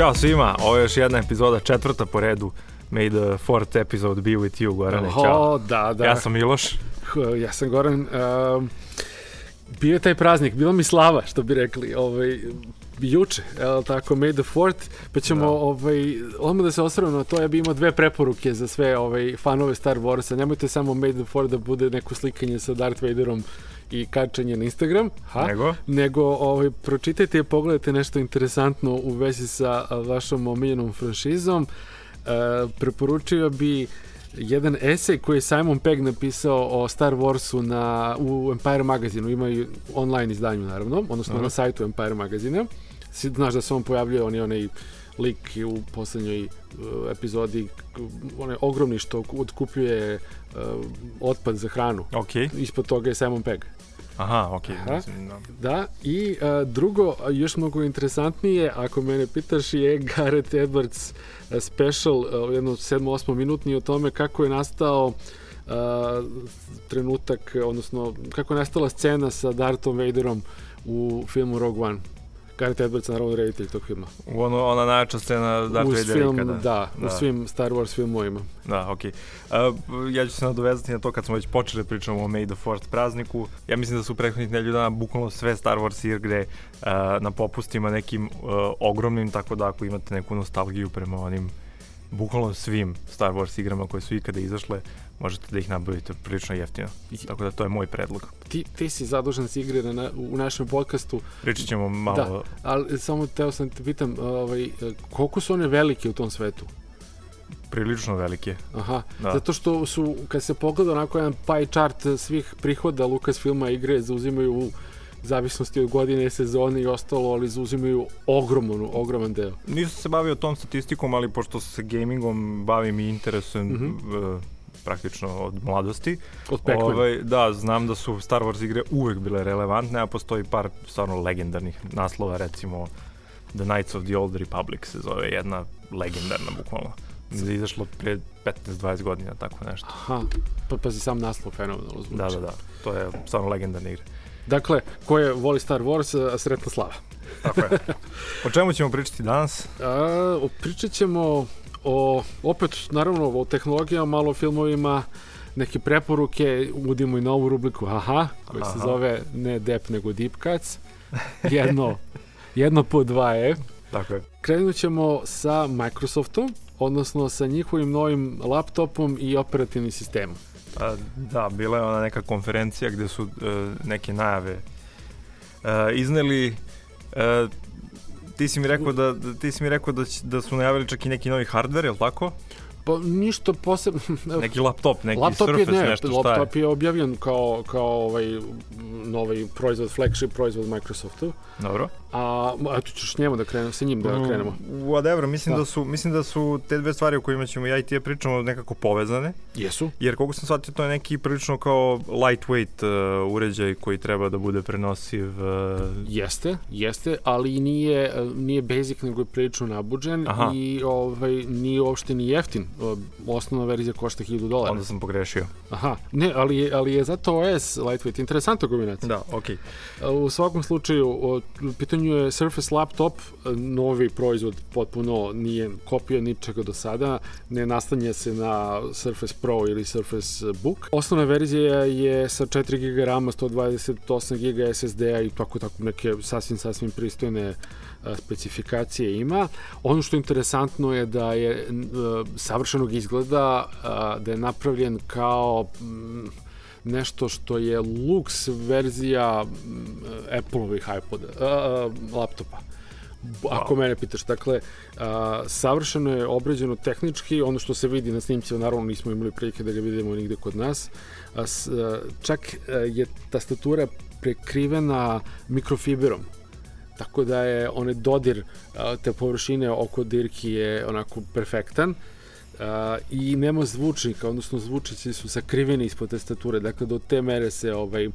Ćao svima, ovo je još jedna epizoda, četvrta po redu. May the fourth episode be with you, Gorane. Ćao. O, da, da. Ja sam Miloš. Ja sam Goran. Uh, bio je taj praznik, bila mi slava, što bi rekli. Ovaj, juče, evo tako, May the Fourth, pa ćemo da. ovaj, odmah da se osvrame na to, ja bih imao dve preporuke za sve ovaj, fanove Star Warsa. Nemojte samo May the Fourth da bude neko slikanje sa Darth Vaderom i kačanje na Instagram, ha? nego, nego ovaj, pročitajte i pogledajte nešto interesantno u vezi sa vašom omiljenom franšizom. E, preporučio bi jedan esej koji je Simon Pegg napisao o Star Warsu na, u Empire magazinu, ima i online izdanju naravno, odnosno Aha. na sajtu Empire magazina. Znaš da se on pojavljuje, on je onaj lik u poslednjoj uh, epizodi, onaj ogromni što odkupljuje uh, otpad za hranu. Okay. Ispod toga je Simon Pegg. Aha, ok. Aha, Mislim, da. da, i uh, drugo, još mnogo interesantnije, ako mene pitaš, je Gareth Edwards special, uh, jedno 7-8 minutni o tome kako je nastao uh, trenutak, odnosno kako je nastala scena sa Darthom Vaderom u filmu Rogue One. Gareth Edwards naravno reditelj tog filma. U ono, ona najjača scena Darth Vader film, ikada. Da, da, u svim Star Wars filmovima. Da, okej. Okay. Uh, ja ću se nadovezati na to kad smo već počeli da pričamo o May the Fourth prazniku. Ja mislim da su prethodnih nelju dana bukvalno sve Star Wars igre uh, na popustima nekim uh, ogromnim, tako da ako imate neku nostalgiju prema onim bukvalno svim Star Wars igrama koje su ikada izašle, možete da ih nabavite prilično jeftino. Tako da to je moj predlog. Ti, ti si zadužen za igre na, u našem podcastu. Pričat ćemo malo... Da, ali samo teo sam te pitam, ovaj, koliko su one velike u tom svetu? prilično velike. Aha, da. zato što su, kad se pogleda onako jedan pie chart svih prihoda Lucasfilma igre zauzimaju u zavisnosti od godine, sezone i ostalo, ali zauzimaju ogroman, ogroman deo. Nisam se bavio tom statistikom, ali pošto se gamingom bavim i interesujem mm -hmm praktično od mladosti. Od ovaj, da, znam da su Star Wars igre uvek bile relevantne, a postoji par stvarno legendarnih naslova, recimo The Knights of the Old Republic se zove, jedna legendarna bukvalno. Da je izašlo pre 15-20 godina, tako nešto. Aha, pa pazi sam naslov fenomenalno zvuči. Da, da, da, to je stvarno legendarna igra. Dakle, ko je voli Star Wars, sretna slava. Tako je. O čemu ćemo pričati danas? A, pričat ćemo o, opet, naravno, o tehnologijama, malo o filmovima, neke preporuke, uvodimo i novu rubriku Aha, koja se zove ne Dep, nego Deep Cuts. Jedno, jedno po dva je. Tako je. Krenut ćemo sa Microsoftom, odnosno sa njihovim novim laptopom i operativnim sistemom. A, da, bila je ona neka konferencija gde su uh, neke najave uh, izneli uh, ti si mi rekao da, da ti si mi rekao da, da su najavili čak i neki novi hardware, je li tako? Pa ništa posebno. neki laptop, neki laptop Surface, je, ne, nešto šta laptop je? je objavljen kao, kao ovaj novi proizvod, flagship proizvod Microsoftu. Dobro. A eto ćeš njemu da krenemo, sa njim da mm, krenemo. Whatever, mislim da. da. su mislim da su te dve stvari o kojima ćemo ja i ti pričamo nekako povezane. Jesu. Jer koliko sam shvatio to je neki prilično kao lightweight uh, uređaj koji treba da bude prenosiv. Uh... Jeste, jeste, ali nije nije basic nego je prilično nabuđen Aha. i ovaj nije uopšte ni jeftin. Osnovna verzija košta 1000 dolara. Onda sam pogrešio. Aha, ne, ali je, ali je zato OS lightweight. Interesantna kombinacija. Da, okej. Okay. U svakom slučaju, u pitanju je Surface Laptop, novi proizvod, potpuno nije kopija ničega do sada, ne nastanje se na Surface Pro ili Surface Book. Osnovna verzija je sa 4 GB RAM, 128 GB SSD-a i tako tako neke sasvim, sasvim pristojne specifikacije ima. Ono što je interesantno je da je savršenog izgleda, da je napravljen kao nešto što je lux verzija Apple-ovih iPoda, uh, laptopa. Ako mene pitaš, dakle, uh, savršeno je obrađeno tehnički, ono što se vidi na snimcima, naravno nismo imali prilike da ga vidimo nigde kod nas, uh, s, uh, čak uh, je tastatura prekrivena mikrofiberom, tako da je onaj dodir uh, te površine oko dirki je onako perfektan. Uh, i nema zvučnika, odnosno zvučnici su sakriveni ispod tastature, dakle do te mere se ovaj,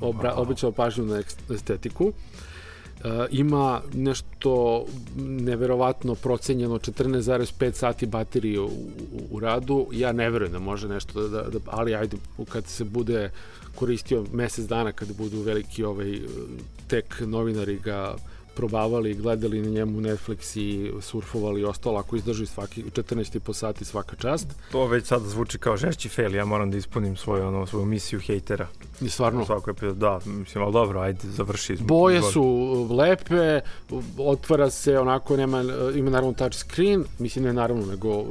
obra, običava pažnju na estetiku. Uh, ima nešto neverovatno procenjeno 14,5 sati baterije u, u, u radu. Ja ne verujem da može nešto da, da, ali ajde kad se bude koristio mesec dana kada budu veliki ovaj tek novinari ga probavali, gledali na njemu Netflix i surfovali i ostalo, ako izdrži svaki 14,5 sati svaka čast. To već sad zvuči kao žešći fail, ja moram da ispunim svoju, ono, svoju misiju hejtera. I stvarno. Svako epizod, da, mislim, ali dobro, ajde, završi. Boje izvoli. su lepe, otvara se onako, nema, ima naravno touch screen, mislim ne naravno, nego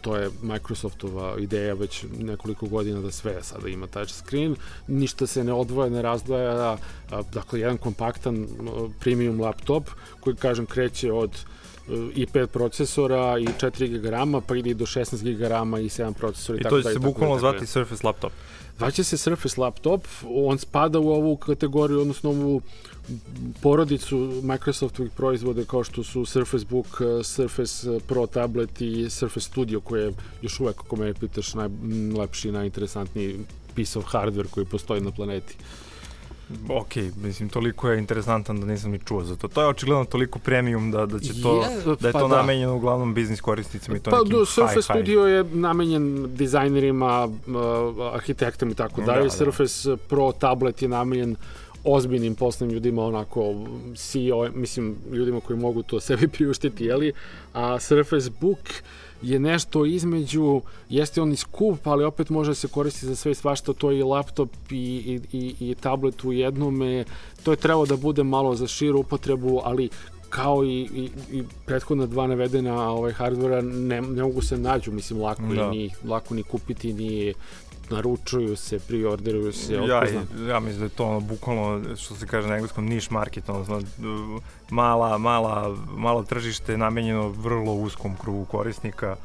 to je Microsoftova ideja već nekoliko godina da sve sada ima touch screen, ništa se ne odvoja, ne razdvaja, dakle jedan kompaktan premium laptop koji kažem kreće od i5 procesora i 4 GB, pa ide do 16 GB i 7 procesora i, I tako da. I to će se bukvalno zvati Surface laptop. Zvaće se Surface laptop, on spada u ovu kategoriju, odnosno ovu porodicu Microsoftovih proizvode kao što su Surface Book, Surface Pro tablet i Surface Studio koje je još uvek, ako me pitaš, najlepši i najinteresantniji piece of hardware koji postoji na planeti ok, mislim, toliko je interesantan da nisam ni čuo za to. To je očigledno toliko premium da, da će to, je, da je pa to da. namenjeno uglavnom biznis korisnicima i to pa, nekim Surface high, Studio high. je namenjen dizajnerima, uh, arhitektima i tako dalje. Da, Surface da. Pro tablet je namenjen ozbiljnim poslovnim ljudima, onako CEO, mislim, ljudima koji mogu to sebi priuštiti, jeli? A Surface Book je nešto između, jeste on i skup, ali opet može se koristiti za sve i svašta, to je i laptop i, i, i, i tablet u jednome, to je trebalo da bude malo za širu upotrebu, ali kao i, i, i prethodna dva navedena ovaj hardvera ne, ne mogu se nađu, mislim lako da. ni lako ni kupiti ni naručuju se, priorderuju se, ja, ja mislim da je to ono, bukvalno, što se kaže na engleskom, niš market, odnosno mala, mala, malo tržište namenjeno vrlo uskom krugu korisnika.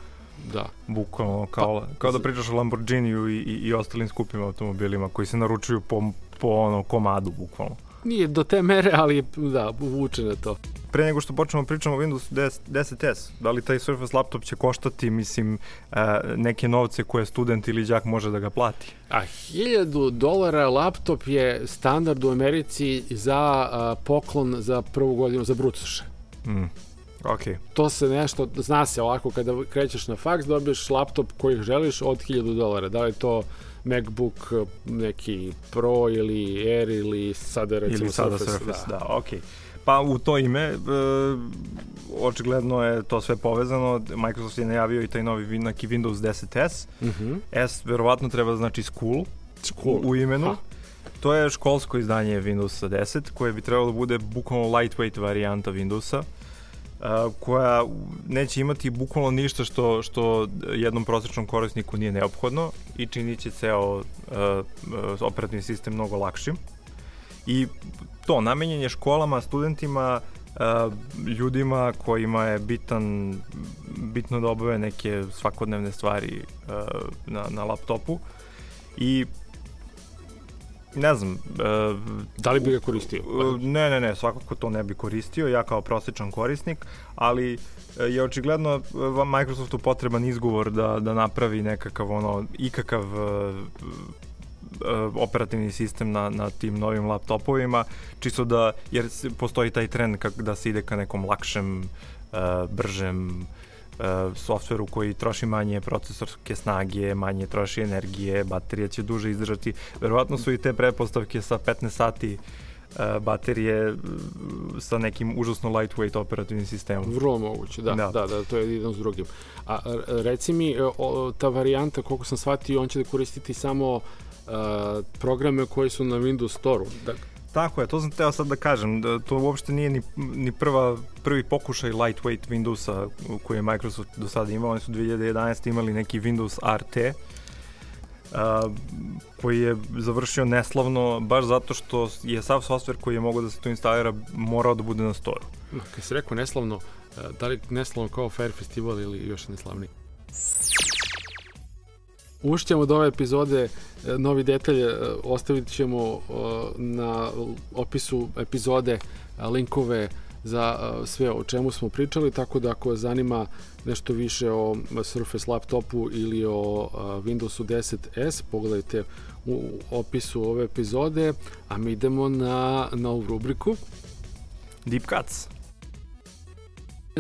Da. Bukvalno, kao, pa, kao da pričaš o Lamborghiniju i, i, i ostalim skupim automobilima koji se naručuju po, po ono, komadu, bukvalno. Nije do te mere, ali da, uvuče na to pre nego što počnemo pričamo o Windows 10, 10S, da li taj Surface laptop će koštati, mislim, uh, neke novce koje student ili đak može da ga plati? A 1000 dolara laptop je standard u Americi za poklon za prvu godinu za brucoše. Mm. Okay. To se nešto, zna se ovako, kada krećeš na faks, dobiješ laptop koji želiš od 1000 dolara. Da li to MacBook neki Pro ili Air ili sada recimo ili sada Surface, Surface da, da okej. Okay. Pa u to ime, e, očigledno je to sve povezano. Microsoft je najavio i taj novi neki Windows 10S. Mm -hmm. S verovatno treba znači school, school. U, u imenu. Ha. To je školsko izdanje Windowsa 10 koje bi trebalo da bude bukvalno lightweight varijanta Windowsa. Koja neće imati bukvalno ništa što, što jednom prosječnom korisniku nije neophodno i činit će ceo uh, operativni sistem mnogo lakšim. I to, namenjen je školama, studentima, uh, ljudima kojima je bitan, bitno da obave neke svakodnevne stvari uh, na, na laptopu i ne znam. Uh, da li bi ga koristio? Uh, ne, ne, ne, svakako to ne bi koristio, ja kao prosječan korisnik, ali je očigledno Microsoftu potreban izgovor da, da napravi nekakav ono, ikakav uh, Uh, operativni sistem na, na tim novim laptopovima, čisto da, jer postoji taj trend kak, da se ide ka nekom lakšem, uh, bržem uh, softveru koji troši manje procesorske snage, manje troši energije, baterija će duže izdržati. Verovatno su i te prepostavke sa 15 sati uh, baterije sa nekim užasno lightweight operativnim sistemom. Vrlo moguće, da, da, da, da to je jedan s drugim. A reci mi, o, ta varijanta, koliko sam shvatio, on će da koristiti samo uh, programe koji su na Windows Store-u. Da, Tako je, to sam teo sad da kažem, da to uopšte nije ni, ni prva, prvi pokušaj lightweight Windowsa koji je Microsoft do sada imao, oni su 2011. imali neki Windows RT, uh, koji je završio neslavno baš zato što je sav software koji je mogao da se tu instalira morao da bude na storu. Kad si rekao neslavno, da li neslavno kao Fair Festival ili još neslavniji? Ušćemo od ove epizode e, novi detalje, e, ostavit ćemo e, na opisu epizode linkove za sve o čemu smo pričali, tako da ako vas zanima nešto više o Surface laptopu ili o Windowsu 10S, pogledajte u opisu ove epizode, a mi idemo na novu rubriku Deep Cuts.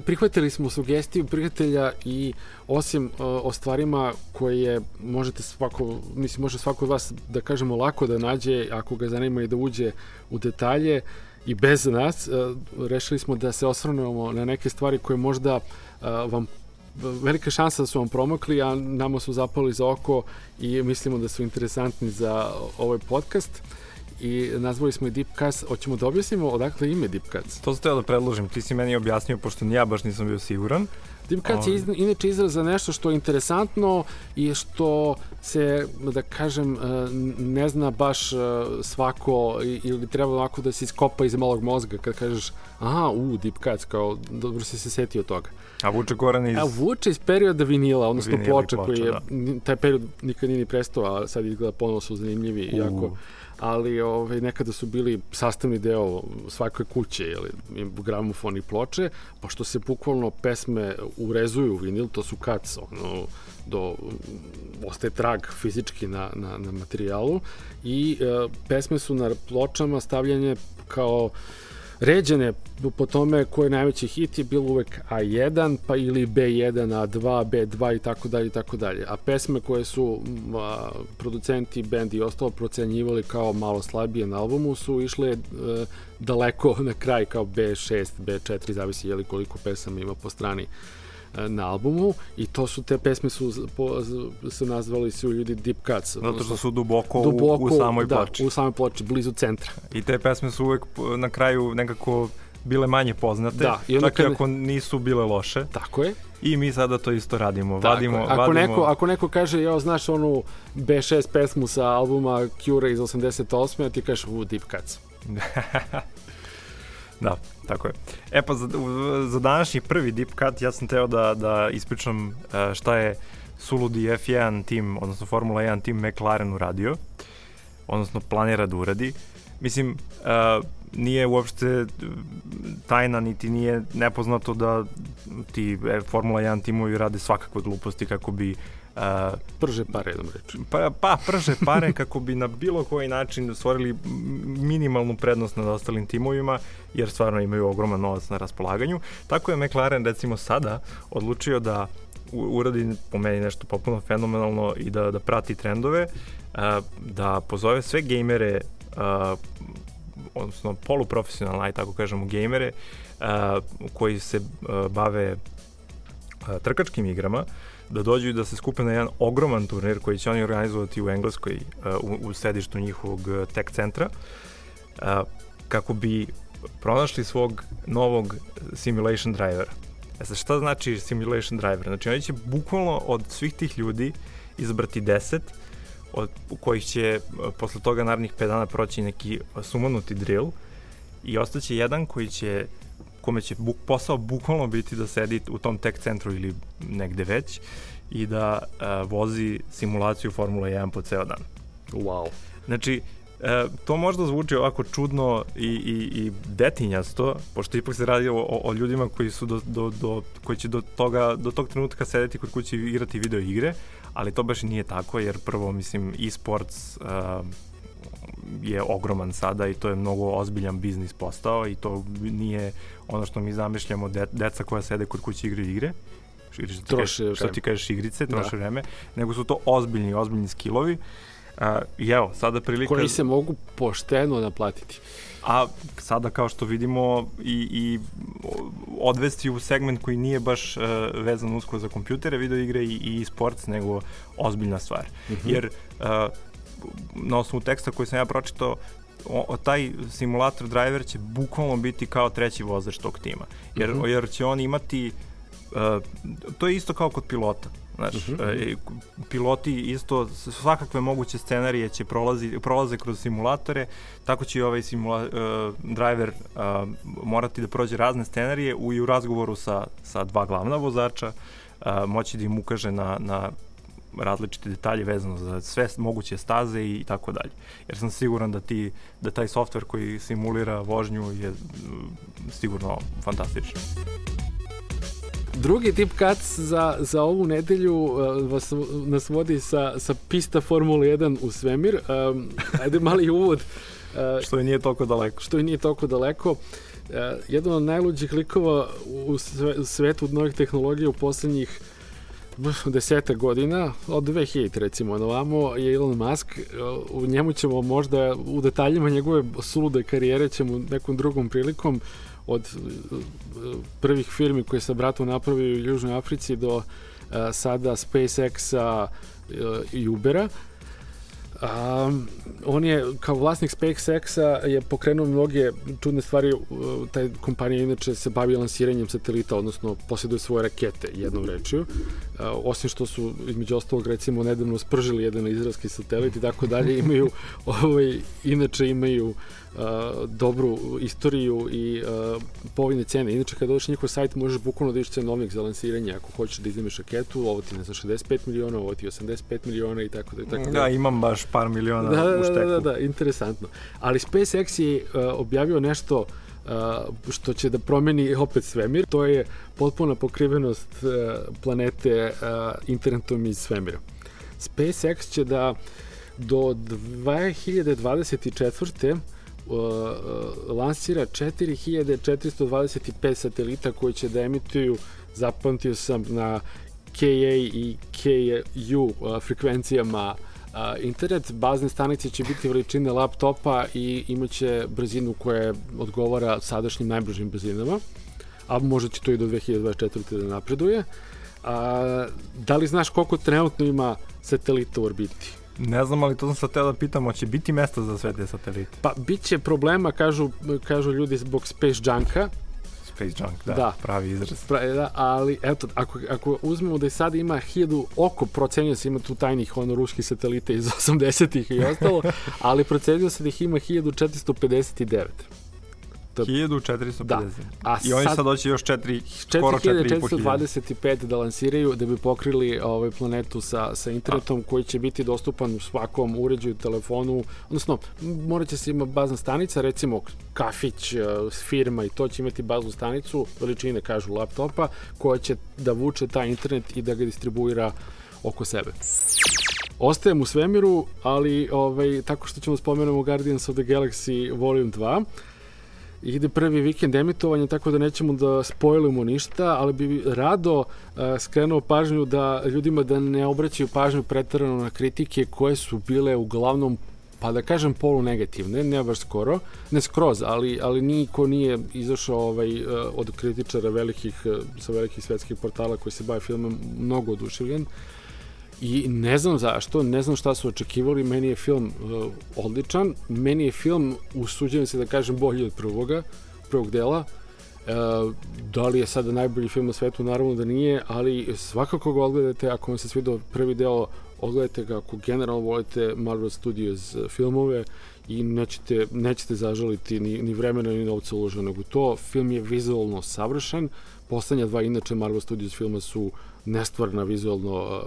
Prihvatili smo sugestiju prijatelja i osim uh, o stvarima koje možete svako, mislim može svako od vas da kažemo lako da nađe ako ga zanima i da uđe u detalje i bez nas, uh, rešili smo da se osvrnemo na neke stvari koje možda uh, vam velika šansa da su vam promakli, a nama su zapali za oko i mislimo da su interesantni za ovaj podcast i nazvali smo je Deepcast. Hoćemo da objasnimo odakle ime Deepcast? To sam teo da predložim. Ti si meni objasnio, pošto ja baš nisam bio siguran. Deepcast je ovaj. inače izraz za nešto što je interesantno i što se, da kažem, e, ne zna baš e, svako ili treba ovako da se iskopa iz malog mozga kad kažeš aha, u, Deepcast, kao dobro si se setio toga. A vuče koran iz... A vuče iz perioda vinila, odnosno ploča koji je, da. taj period nikad nije ni prestao, a sad izgleda ponovno su zanimljivi, uh. jako ali ovaj, nekada su bili sastavni deo svake kuće, jeli, gramofon i ploče, pa što se bukvalno pesme urezuju u vinil, to su kac, ono, do, ostaje trag fizički na, na, na materijalu. I e, pesme su na pločama stavljanje kao ređene po tome ko je najveći hit je bilo uvek A1 pa ili B1, A2, B2 i tako dalje i tako dalje. A pesme koje su a, producenti, bend i ostalo procenjivali kao malo slabije na albumu su išle e, daleko na kraj kao B6, B4, zavisi je li koliko pesama ima po strani na albumu i to su te pesme su po, se nazvali su ljudi Deep Cuts. Zato što su duboko, duboko u, u samoj da, ploči. u samoj ploči, blizu centra. I te pesme su uvek na kraju nekako bile manje poznate, da, i čak i ako nisu bile loše. Tako je. I mi sada to isto radimo. Tako vadimo, ako, vadimo... Neko, ako neko kaže, ja znaš onu B6 pesmu sa albuma Cure iz 88. a ti kažeš, u, Deep Cuts. Da, tako je. E pa za, za današnji prvi Deep Cut ja sam teo da, da ispričam uh, šta je suludi F1 tim, odnosno Formula 1 tim McLaren uradio, odnosno planira da uradi. Mislim, uh, nije uopšte tajna, niti nije nepoznato da ti e, Formula 1 timovi rade svakakve gluposti kako bi prže pare, jednom reči. Pa, pa, prže pare kako bi na bilo koji način stvorili minimalnu prednost nad ostalim timovima, jer stvarno imaju ogroman novac na raspolaganju. Tako je McLaren, recimo sada, odlučio da uradi po meni nešto popuno fenomenalno i da, da prati trendove, uh, da pozove sve gejmere, uh, odnosno poluprofesionalne, aj tako kažemo, gejmere, uh, koji se uh, bave uh, trkačkim igrama, da dođu i da se skupe na jedan ogroman turnir koji će oni organizovati u Engleskoj, uh, u, u sedištu njihovog uh, tech centra, uh, kako bi pronašli svog novog simulation drivera. E sad, šta znači simulation driver? Znači, oni će bukvalno od svih tih ljudi izbrati 10, od, kojih će posle toga narednih 5 dana proći neki sumanuti drill i ostaće jedan koji će kome će buk, posao bukvalno biti da sedi u tom tech centru ili negde već i da uh, vozi simulaciju Formula 1 po ceo dan. Wow. Znači, E, to možda zvuči ovako čudno i, i, i detinjasto, pošto ipak se radi o, o ljudima koji su do, do, do, koji će do, toga, do tog trenutka sedeti kod kuće i igrati video igre, ali to baš nije tako, jer prvo, mislim, e-sports uh, je ogroman sada i to je mnogo ozbiljan biznis postao i to nije ono što mi zamišljamo de, deca koja sede kod kuće igre igre što ti, troše, kažeš, što ti kažeš igrice, troše da. vreme, nego su to ozbiljni, ozbiljni skillovi. Uh, I evo, sada prilika... Koji se mogu pošteno naplatiti. A sada kao što vidimo i, i odvesti u segment koji nije baš uh, vezan usko za kompjutere, video igre i, i sports, nego ozbiljna stvar. Mm -hmm. Jer uh, na osnovu teksta koji sam ja pročitao, o, o, taj simulator driver će bukvalno biti kao treći vozač tog tima. Jer, uh mhm. -huh. jer će on imati uh, to je isto kao kod pilota. Znaš, uh -huh. uh, piloti isto svakakve moguće scenarije će prolazi, prolaze kroz simulatore, tako će i ovaj simula, uh, driver uh, morati da prođe razne scenarije u, i u razgovoru sa, sa dva glavna vozača, uh, moći da im ukaže na, na različite detalje vezano za sve moguće staze i tako dalje. Jer sam siguran da ti da taj softver koji simulira vožnju je sigurno fantastičan. Drugi tip cuts za, za ovu nedelju uh, vas, nas vodi sa, sa pista Formula 1 u svemir. Um, ajde mali uvod. Uh, što je nije toliko daleko. Što je nije toliko daleko. Uh, jedan od najluđih likova u svetu od novih tehnologija u poslednjih deseta godina, od 2000 recimo na ovamo, je Elon Musk. U njemu ćemo možda u detaljima njegove sulude karijere ćemo nekom drugom prilikom od uh, prvih firmi koje se bratom napravio u Južnoj Africi do uh, sada SpaceX-a uh, i Ubera. Um, on je kao vlasnik SpaceX-a je pokrenuo mnoge čudne stvari, taj kompanija inače se bavi lansiranjem satelita, odnosno posjeduje svoje rakete, jednom rečju. Uh, osim što su, između ostalog, recimo, nedavno spržili jedan izraelski satelit i tako dalje, imaju, ovaj, inače imaju uh, dobru istoriju i uh, povoljne cene. Inače, kada dođeš njihov sajt, možeš bukvalno da iš cenovnik za lansiranje. Ako hoćeš da iznimeš raketu, ovo ti ne za 65 miliona, ovo ti 85 miliona i tako da. Tako da, da imam baš par miliona da, u šteku. Da, da, da, interesantno. Ali SpaceX je uh, objavio nešto uh, što će da promeni opet svemir. To je potpuna pokrivenost uh, planete uh, internetom iz svemira. SpaceX će da do 2024 lansira 4425 satelita koji će da emituju, zapamtio sam, na KA i KU frekvencijama internet. Bazne stanice će biti veličine laptopa i imaće brzinu koja odgovara sadašnjim najbržim brzinama, a možda će to i do 2024. da napreduje. A, da li znaš koliko trenutno ima satelita u orbiti? Ne znam, ali to sam sad teo da pitam, će biti mesta za sve te satelite? Pa, bit će problema, kažu, kažu ljudi, zbog Space Junka. Space Junk, da, da. pravi izraz. Pra, da, ali, eto, ako, ako uzmemo da je sad ima hiljadu, oko procenio se ima tu tajnih ono ruskih satelita iz 80-ih i ostalo, ali procenio se da ih ima 1459. 1450. Da. A I oni sad, sad doći još 4, skoro 4425 da lansiraju da bi pokrili ovaj planetu sa, sa internetom A. koji će biti dostupan u svakom uređaju, telefonu, odnosno morat će se ima bazna stanica, recimo kafić, e, firma i to će imati baznu stanicu, veličine kažu laptopa, koja će da vuče taj internet i da ga distribuira oko sebe. Ostajem u svemiru, ali ovaj, tako što ćemo spomenemo Guardians of the Galaxy Volume 2, ide prvi vikend emitovanja, tako da nećemo da spojlimo ništa, ali bi rado uh, skrenuo pažnju da ljudima da ne obraćaju pažnju pretarano na kritike koje su bile uglavnom pa da kažem polu negativne, ne baš skoro, ne skroz, ali, ali niko nije izašao ovaj, uh, od kritičara velikih, uh, sa velikih svetskih portala koji se bave filmom mnogo oduševljen. I ne znam zašto, ne znam šta su očekivali, meni je film uh, odličan, meni je film, usuđujem se da kažem, bolji od prvoga, prvog dela, Uh, da li je sada najbolji film na svetu, naravno da nije, ali svakako ga odgledate, ako vam se svidio prvi deo, odgledajte ga. Ako generalno volite Marvel Studios filmove i nećete, nećete zažaliti ni, ni vremena ni novca uloženog u to. Film je vizualno savršen, poslednja dva inače Marvel Studios filma su nestvarna vizualno uh,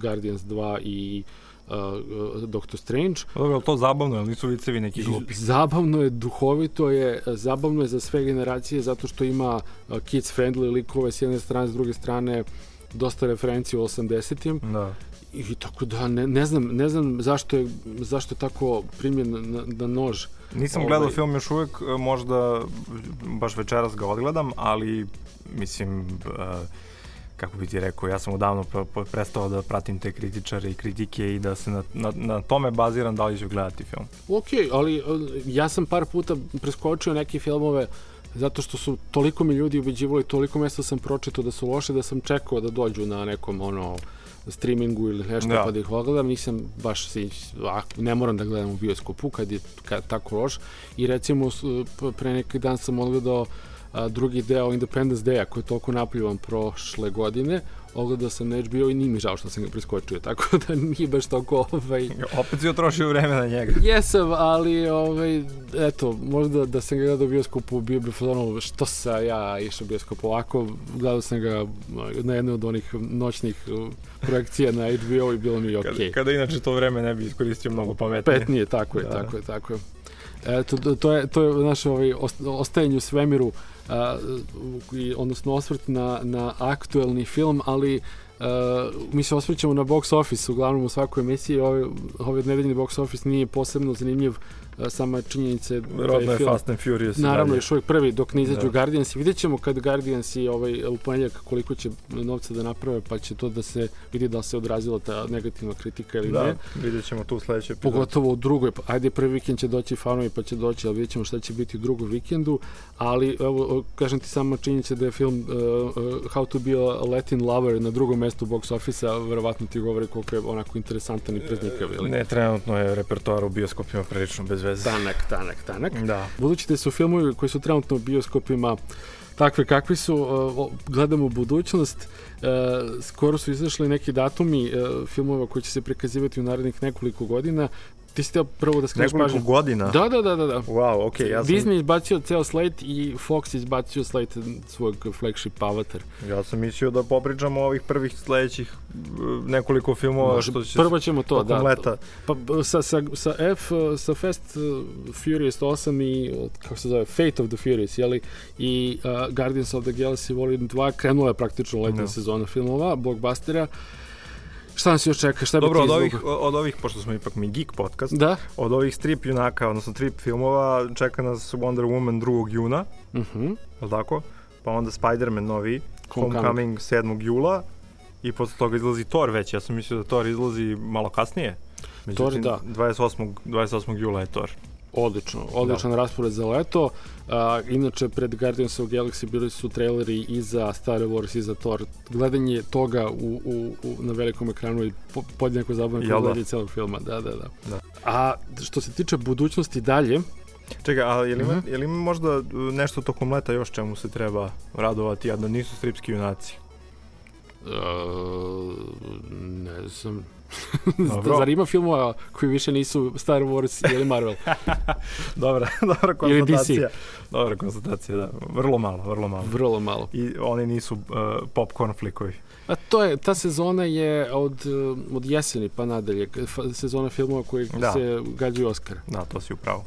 Guardians 2 i uh, Doctor Strange. Dobro, je to zabavno, ali nisu licevi neki glupi? Zabavno je, duhovito je, zabavno je za sve generacije zato što ima uh, kids friendly likove s jedne strane, s druge strane dosta referencija u 80-im. Da. I tako da ne, ne znam ne znam zašto je zašto je tako primjen na, na nož. Nisam ovaj... gledao film još uvek, možda baš večeras ga odgledam, ali mislim uh, kako bi ti rekao, ja sam odavno prestao da pratim te kritičare i kritike i da se na, na, na tome baziram da li ću gledati film. Ok, ali ja sam par puta preskočio neke filmove zato što su toliko mi ljudi ubeđivali, toliko mesta sam pročitao da su loše da sam čekao da dođu na nekom ono streamingu ili nešto da. pa da ih ogledam, nisam baš se, ne moram da gledam u bioskopu kad je kad, tako loš i recimo pre neki dan sam odgledao uh, a, drugi deo Independence Day-a koji je toliko napljivan prošle godine, ogledao sam na HBO i nije mi žao što sam ga preskočio, tako da nije baš toliko... Ovaj... Opet si otrošio vreme na njega. Jesam, ali ovaj, eto, možda da sam ga gledao u bioskopu bio bi ono što sa ja išao u bioskop ovako, gledao sam ga na jednoj od onih noćnih uh, projekcija na HBO i bilo mi okej. Okay. Kada, kada inače to vreme ne bi iskoristio mnogo pametnije. Petnije, tako je, da. tako je, tako je. Eto, to je, to je naše ovaj, ostajanje u svemiru, a, odnosno osvrt na, na aktuelni film, ali mi se osvrćamo na box office uglavnom u svakoj emisiji, ovaj, ovaj nedeljni box office nije posebno zanimljiv sama činjenica da Rodno je film, Fast and Furious. Naravno, još uvijek prvi dok ne izađu da. Guardians i vidjet ćemo kad Guardians i ovaj, u koliko će novca da naprave, pa će to da se vidi da se odrazila ta negativna kritika ili da, ne. Da, vidjet ćemo tu sledeće epizode. Pogotovo u drugoj, pa, ajde prvi vikend će doći fanovi pa će doći, ali vidjet ćemo šta će biti u drugom vikendu, ali evo, kažem ti sama činjenica da je film uh, How to be a Latin Lover na drugom mestu box office-a, verovatno ti govori koliko je onako interesantan i preznikav. Ne, trenutno je repertoar u bioskopima prilično bez veze. Tanak, tanak, tanak. Da. Budući da su filmovi koji su trenutno u bioskopima takve kakvi su, uh, gledamo budućnost, uh, skoro su izašli neki datumi uh, filmova koji će se prikazivati u narednih nekoliko godina, Ti si teo prvo da skreneš pažnju. Nekoliko godina? Da, da, da, da. da. Wow. Okay, ja sam... Disney izbacio ceo slate i Fox izbacio slate svog flagship Avatar. Ja sam mislio da popričamo o ovih prvih sledećih uh, nekoliko filmova Može, što će prvo ćemo to, da. Leta. Pa sa, sa, sa F, sa Fast uh, Furious 8 i kako se zove, Fate of the Furious, jeli, i uh, Guardians of the Galaxy Volume 2 krenula je praktično letna no. sezona filmova, blockbustera. Šta nas još čeka? Šta Dobro, od ovih, od ovih, pošto smo ipak mi geek podcast, da? od ovih strip junaka, odnosno strip filmova, čeka nas Wonder Woman 2. juna, uh. -huh. je tako? Pa onda Spider-Man novi, Homecoming, Homecoming 7. jula, i posle toga izlazi Thor već, ja sam mislio da Thor izlazi malo kasnije. Međutim, Thor, da. 28. 28. jula je Thor. Odlično, odličan da. raspored za leto. A, inače, pred Guardians of Galaxy bili su traileri i za Star Wars i za Thor. Gledanje toga u, u, u, na velikom ekranu i po, podjednako zabavno kao gledanje celog filma. Da, da, da, da. A što se tiče budućnosti dalje, Čekaj, a je li, ima, mhm. -huh. je li ima možda nešto tokom leta još čemu se treba radovati, a da nisu stripski junaci? Uh, ne znam, Zar ima filmova koji više nisu Star Wars ili Marvel? dobra, dobra konstatacija. Dobra konstatacija, da. Vrlo malo, vrlo malo. Vrlo malo. I oni nisu uh, popcorn flikovi. A to je, ta sezona je od, uh, od jeseni pa nadalje, sezona filmova koji da. se gađaju Oscar. Da, to si upravo.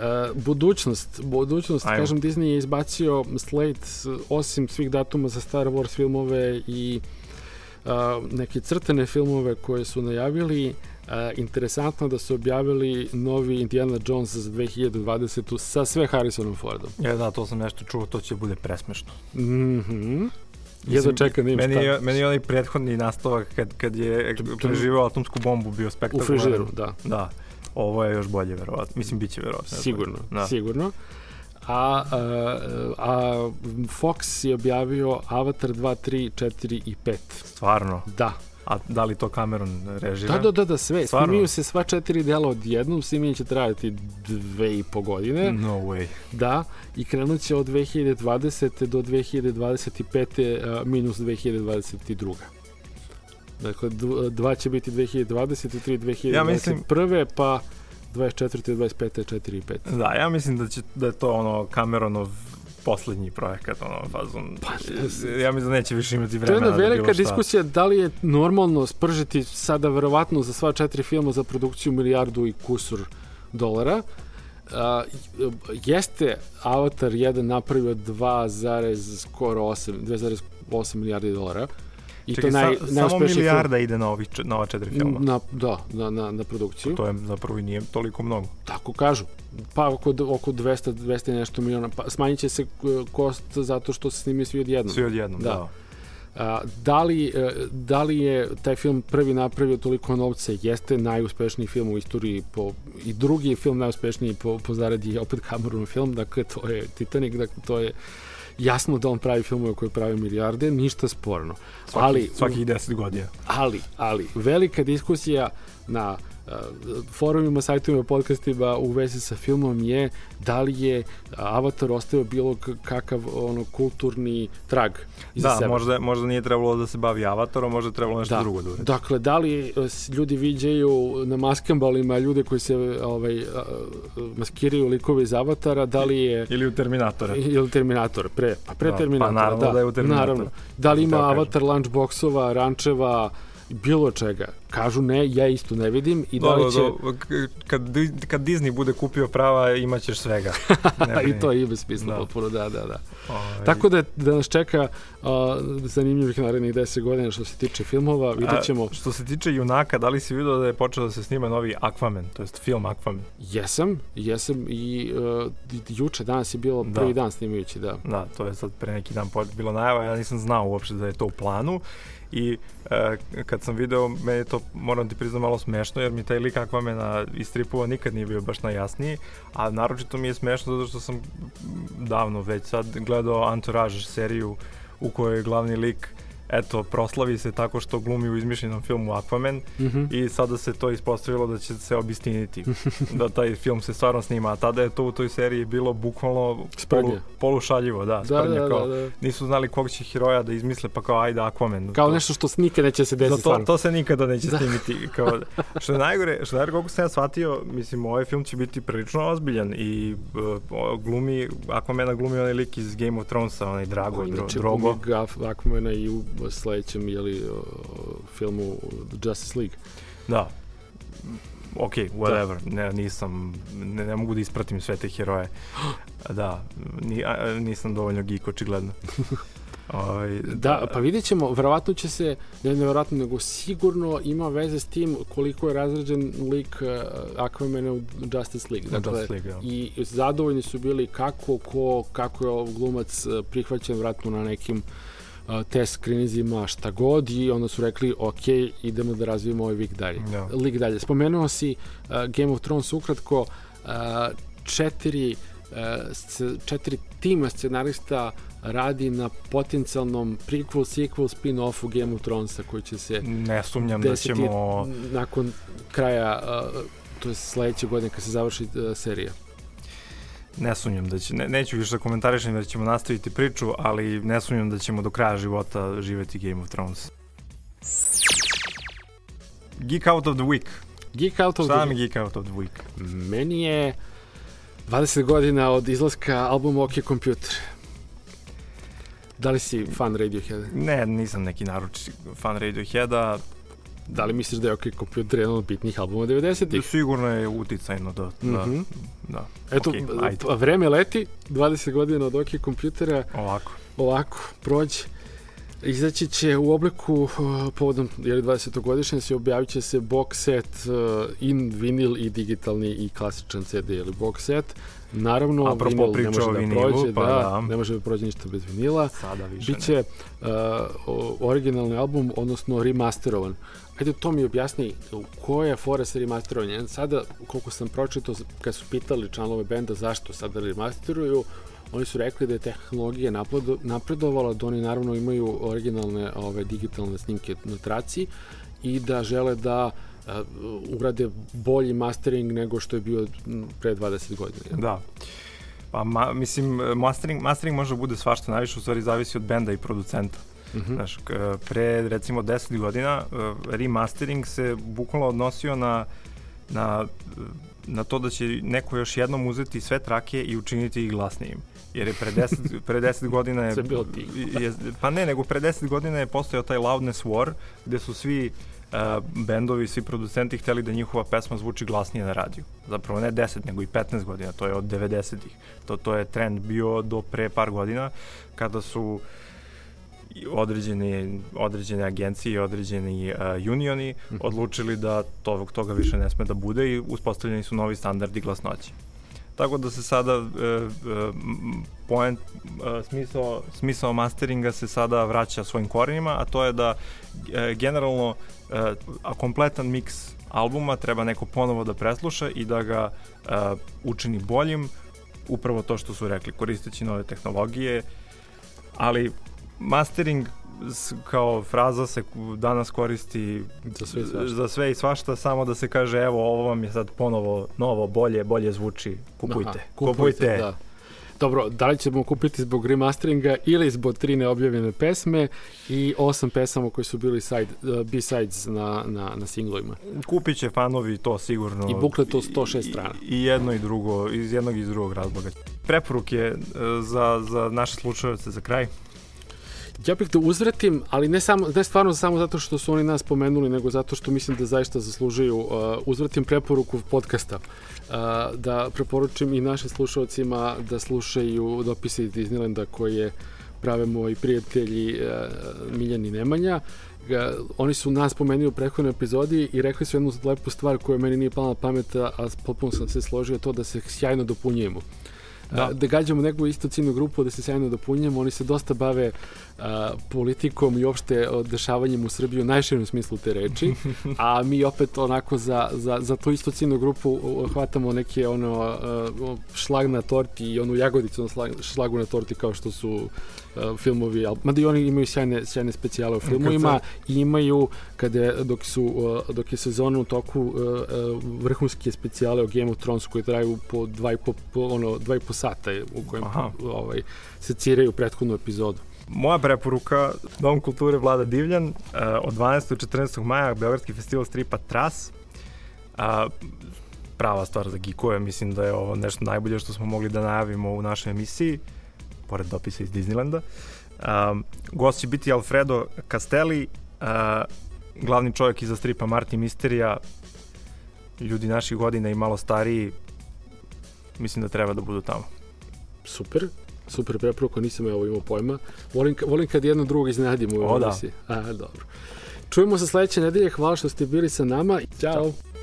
Uh, budućnost, budućnost, Ajmo. kažem, Disney je izbacio slate osim svih datuma za Star Wars filmove i uh, neke crtene filmove koje su najavili, a, interesantno da su objavili novi Indiana Jones za 2020. sa sve Harrisonom Fordom. Ja, da, to sam nešto čuo, to će bude presmešno. Mhm. Mm Jedva čeka da meni, je, meni je onaj prethodni nastavak kad, kad je preživao atomsku bombu bio spektakularan. U frižideru, da. Da. Ovo je još bolje, verovatno. Mislim, bit će verovatno. Sigurno, da. sigurno a, a, a Fox je objavio Avatar 2, 3, 4 i 5. Stvarno? Da. A da li to Cameron režira? Da, da, da, da sve. Stvarno? Snimaju se sva četiri dela odjednom, snimanje će trajati dve i po godine. No way. Da, i krenut će od 2020. do 2025. Uh, minus 2022. Dakle, dva će biti 2020. i tri 2021. Ja mislim, pa 24. 25. 4 i 5. Da, ja mislim da, će, da je to ono Cameronov poslednji projekat, ono, fazon. Pa, ja mislim da neće više imati vremena. To je jedna da velika da diskusija da li je normalno spržiti sada verovatno za sva četiri filma za produkciju milijardu i kusur dolara. Uh, jeste Avatar 1 napravio 2, skoro 8, 2,8 milijardi dolara. I Čekaj, to naj, sa, samo milijarda film. ide na, ovih, na ova četiri filma? Na, da, na, na, na produkciju. To je zapravo i nije toliko mnogo. Tako kažu. Pa oko, oko 200, 200 nešto miliona. Pa, smanjit će se e, kost zato što se snimi svi odjednom. Svi odjednom, da. da. A, da, li, e, da li je taj film prvi napravio toliko novca? Jeste najuspešniji film u istoriji po, i drugi film najuspešniji po, po zaradi opet Cameron film, dakle to je Titanic, dakle to je jasno da on pravi filmove koje pravi milijarde, ništa sporno. Svaki, ali, svaki 10 godina. Ali, ali, velika diskusija na forumima, sajtovima, podcastima u vezi sa filmom je da li je Avatar ostavio bilo kakav ono kulturni trag iza da, sebe. možda, možda nije trebalo da se bavi Avatarom, možda je trebalo nešto da. drugo da uredi. Dakle, da li ljudi viđaju na maskambalima ljude koji se ovaj, maskiraju likove iz Avatara, da li je... Ili u Terminatora. Ili Terminator, pre, pa pre da, Terminatora. Pa naravno da, da je u Terminatora. Naravno. Da li ima Avatar lunchboxova, rančeva, bilo čega. kažu ne, ja isto ne vidim i da li će... Do, do, kad, kad Disney bude kupio prava, imaćeš svega. I to ima smisla da. potpuno, da, da, da. Oj. Ovaj. Tako da, da nas čeka uh, zanimljivih narednih 10 godina što se tiče filmova, vidjet ćemo... A, što se tiče junaka, da li si vidio da je počeo da se snima novi Aquaman, to jest film Aquaman? Jesam, jesam i uh, juče, danas je bilo da. prvi dan snimajući, da. Da, to je sad pre neki dan bilo najava, ja nisam znao uopšte da je to u planu i e, kad sam video, meni je to, moram ti priznam, malo smešno, jer mi taj lik Aquamena iz stripova nikad nije bio baš najjasniji, a naročito mi je smešno zato što sam davno već sad gledao Entourage seriju u kojoj je glavni lik eto, proslavi se tako što glumi u izmišljenom filmu Aquaman mm -hmm. i sada se to ispostavilo da će se obistiniti, da taj film se stvarno snima, a tada je to u toj seriji bilo bukvalno polu, polušaljivo, da, da, da, kao, da, da. nisu znali kog će heroja da izmisle, pa kao ajde Aquaman. Kao to, nešto što nikada neće se desiti to, to se nikada neće da. snimiti. Kao, što je najgore, što je najgore, koliko sam ja shvatio, mislim, ovaj film će biti prilično ozbiljan i uh, glumi, Aquamana glumi onaj lik iz Game of Thronesa, onaj Drago, Dro, Drogo. Aquamana i u sledećem jeli, filmu Justice League. Da. Ok, whatever. Da. Ne, nisam, ne, ne mogu da ispratim sve te heroje. da, ni, a, nisam dovoljno geek, očigledno. Ovaj, da, pa vidjet ćemo, verovatno će se, ne nevjerovatno, nego sigurno ima veze s tim koliko je razrađen lik uh, Aquamana u Justice League. Dakle, Justice League, ja. I zadovoljni su bili kako, ko, kako je glumac prihvaćen vratno na nekim uh, test skrinizima, šta god i onda su rekli ok, idemo da razvijemo ovaj lik dalje. Da. Lik dalje. Spomenuo si uh, Game of Thrones ukratko, uh, četiri, uh, četiri tima scenarista radi na potencijalnom prequel, sequel, spin-offu Game of Thronesa koji će se ne sumnjam da ćemo nakon kraja uh, to je sledeće godine kad se završi uh, serija ne sumnjam da će, ne, neću više da komentarišem da ćemo nastaviti priču, ali ne sumnjam da ćemo do kraja života živeti Game of Thrones. Geek Out of the Week. Geek Out of Šta the Week. Geek Out of the Week? Meni je 20 godina od izlaska albuma OK Computer. Da li si fan Radioheada? Ne, nisam neki naruč fan Radioheada. Da li misliš da je OK Computer jedan od bitnih albuma 90-ih? Sigurno je uticajno, da. Mm -hmm. da, da. Eto, okay, vreme leti, 20 godina od OK Computera. Ovako. Ovako, prođe. Izaći će u obliku, uh, povodom jeli, 20. godišnje se objavit će se box set uh, in vinil i digitalni i klasičan CD ili box set. Naravno, Apropo vinil ne može da vinilu, prođe, pa da, da, ne može da prođe ništa bez vinila. Sada više Biće uh, originalni album, odnosno remasterovan. Ajde, to mi objasni koja je fora sa remasterovanjem. Sada, koliko sam pročitao, kad su pitali članove benda zašto sada remasteruju, oni su rekli da je tehnologija napredovala, da oni naravno imaju originalne ove, digitalne snimke na traci i da žele da uh, urade bolji mastering nego što je bio pre 20 godina. Da. Pa, ma, mislim, mastering, mastering može da bude svašta, najviše u stvari zavisi od benda i producenta. Mm -hmm. Znaš, pre recimo 10 godina uh, remastering se bukvalno odnosio na, na, na to da će neko još jednom uzeti sve trake i učiniti ih glasnijim. Jer je pre 10, pre 10 godina je, je... Pa ne, nego pre 10 godina je postojao taj Loudness War, gde su svi uh, bendovi, svi producenti hteli da njihova pesma zvuči glasnije na radiju. Zapravo ne 10, nego i 15 godina, to je od 90-ih. To, to je trend bio do pre par godina, kada su određene, određene agencije i određeni uh, unioni mhm. odlučili da to, toga više ne sme da bude i uspostavljeni su novi standardi glasnoće. Tako da se sada uh, uh, point, uh, smisao, smisao masteringa se sada vraća svojim korenima, a to je da uh, generalno uh, a kompletan miks albuma treba neko ponovo da presluša i da ga uh, učini boljim, upravo to što su rekli, koristeći nove tehnologije, ali mastering kao fraza se danas koristi za sve, i za sve i svašta, samo da se kaže evo ovo vam je sad ponovo novo, bolje, bolje zvuči, kupujte. Aha, kupujte. kupujte. Da. Dobro, da li ćemo kupiti zbog remasteringa ili zbog tri neobjavljene pesme i osam pesama koji su bili side, uh, B-sides na, na, na singlovima? Kupit će fanovi to sigurno. I buklet od 106 strana. I, I jedno i drugo, iz jednog i iz drugog razloga. Preporuke uh, za, za naše slučajevce za kraj? Ja bih da uzvratim, ali ne, samo, ne stvarno samo zato što su oni nas pomenuli, nego zato što mislim da zaista zaslužuju uh, uzvratim preporuku podcasta. Uh, da preporučim i našim slušalcima da slušaju dopise iz Disneylanda koje prave moji prijatelji uh, Miljani Nemanja. Uh, oni su nas pomenuli u prethodnoj epizodi i rekli su jednu lepu stvar koja meni nije pala na pamet, a potpuno sam se složio to da se sjajno dopunjujemo. Da. da gađamo neku istu ciljnu grupu, da se sjajno dopunjamo. Oni se dosta bave a, politikom i opšte dešavanjem u Srbiji u najširom smislu te reči, a mi opet onako za, za, za tu istu ciljnu grupu hvatamo neke ono šlag na torti i onu jagodicu na šlagu na torti kao što su uh, filmovi, mada i oni imaju sjajne, sjajne specijale u filmovima i imaju, kada, dok, su, uh, dok je sezona u toku, uh, uh, vrhunske specijale o Game of Thrones koji traju po dva i po, po, ono, dva i po sata u kojem Aha. ovaj, se ciraju prethodnu epizodu. Moja preporuka, Dom kulture Vlada Divljan, uh, od 12. do 14. maja Beogradski festival stripa Tras. Uh, prava stvar za geekove, mislim da je ovo nešto najbolje što smo mogli da najavimo u našoj emisiji pored dopisa iz Disneylanda. Um, gost će biti Alfredo Castelli, uh, glavni čovjek iza stripa Marti Misterija, ljudi naših godina i malo stariji, mislim da treba da budu tamo. Super, super preporuka, nisam ja ovo imao pojma. Volim, volim kad jedno drugo iznenadimo u ovoj emisiji. A, dobro. Čujemo se sledeće nedelje, hvala što ste bili sa nama. Ćao. Ćao.